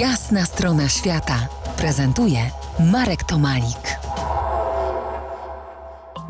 Jasna strona świata prezentuje Marek Tomalik.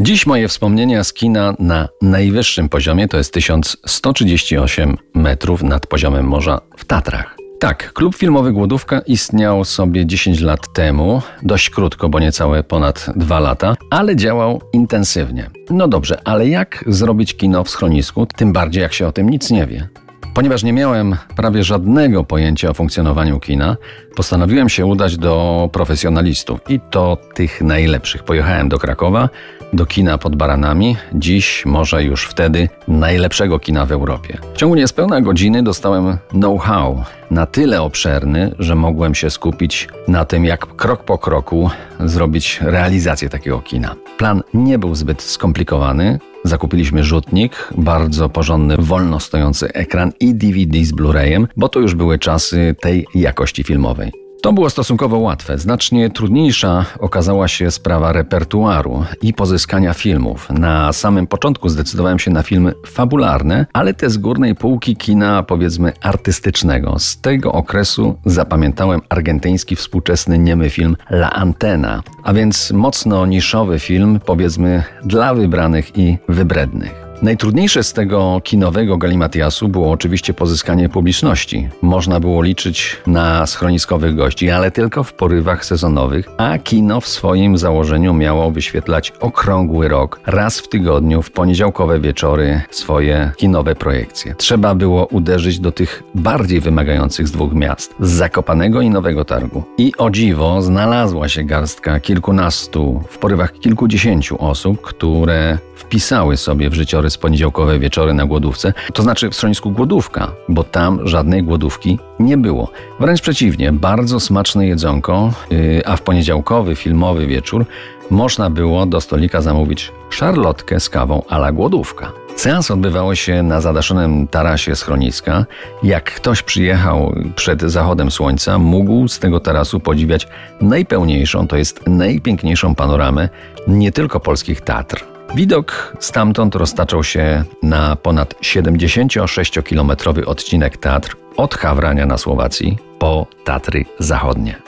Dziś moje wspomnienia z kina na najwyższym poziomie to jest 1138 metrów nad poziomem morza w Tatrach. Tak, klub filmowy Głodówka istniał sobie 10 lat temu, dość krótko, bo niecałe ponad 2 lata, ale działał intensywnie. No dobrze, ale jak zrobić kino w schronisku, tym bardziej jak się o tym nic nie wie? Ponieważ nie miałem prawie żadnego pojęcia o funkcjonowaniu kina, postanowiłem się udać do profesjonalistów i to tych najlepszych. Pojechałem do Krakowa, do kina pod Baranami, dziś, może już wtedy, najlepszego kina w Europie. W ciągu niespełna godziny dostałem know-how na tyle obszerny, że mogłem się skupić na tym, jak krok po kroku zrobić realizację takiego kina. Plan nie był zbyt skomplikowany. Zakupiliśmy rzutnik, bardzo porządny, wolno stojący ekran i DVD z Blu-rayem, bo to już były czasy tej jakości filmowej. To było stosunkowo łatwe. Znacznie trudniejsza okazała się sprawa repertuaru i pozyskania filmów. Na samym początku zdecydowałem się na filmy fabularne, ale te z górnej półki kina, powiedzmy, artystycznego. Z tego okresu zapamiętałem argentyński współczesny niemy film La Antena, a więc mocno niszowy film, powiedzmy, dla wybranych i wybrednych. Najtrudniejsze z tego kinowego galimatiasu było oczywiście pozyskanie publiczności. Można było liczyć na schroniskowych gości, ale tylko w porywach sezonowych, a kino w swoim założeniu miało wyświetlać okrągły rok, raz w tygodniu, w poniedziałkowe wieczory swoje kinowe projekcje. Trzeba było uderzyć do tych bardziej wymagających z dwóch miast, z Zakopanego i Nowego Targu. I o dziwo znalazła się garstka kilkunastu, w porywach kilkudziesięciu osób, które wpisały sobie w życiorys poniedziałkowe wieczory na głodówce, to znaczy w schronisku głodówka, bo tam żadnej głodówki nie było. Wręcz przeciwnie, bardzo smaczne jedzonko, yy, a w poniedziałkowy filmowy wieczór można było do stolika zamówić szarlotkę z kawą a la głodówka. Seans odbywało się na zadaszonym tarasie schroniska. Jak ktoś przyjechał przed zachodem słońca, mógł z tego tarasu podziwiać najpełniejszą, to jest najpiękniejszą panoramę nie tylko polskich Tatr, Widok stamtąd roztaczał się na ponad 76-kilometrowy odcinek Tatr od Hawrania na Słowacji po Tatry Zachodnie.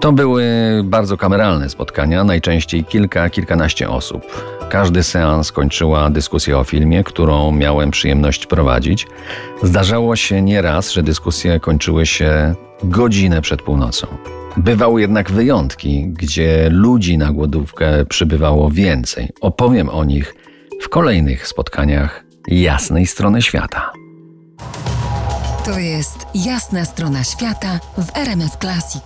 To były bardzo kameralne spotkania, najczęściej kilka, kilkanaście osób. Każdy seans kończyła dyskusja o filmie, którą miałem przyjemność prowadzić. Zdarzało się nieraz, że dyskusje kończyły się godzinę przed północą. Bywały jednak wyjątki, gdzie ludzi na głodówkę przybywało więcej. Opowiem o nich w kolejnych spotkaniach jasnej strony świata. To jest jasna strona świata w RMS Classic.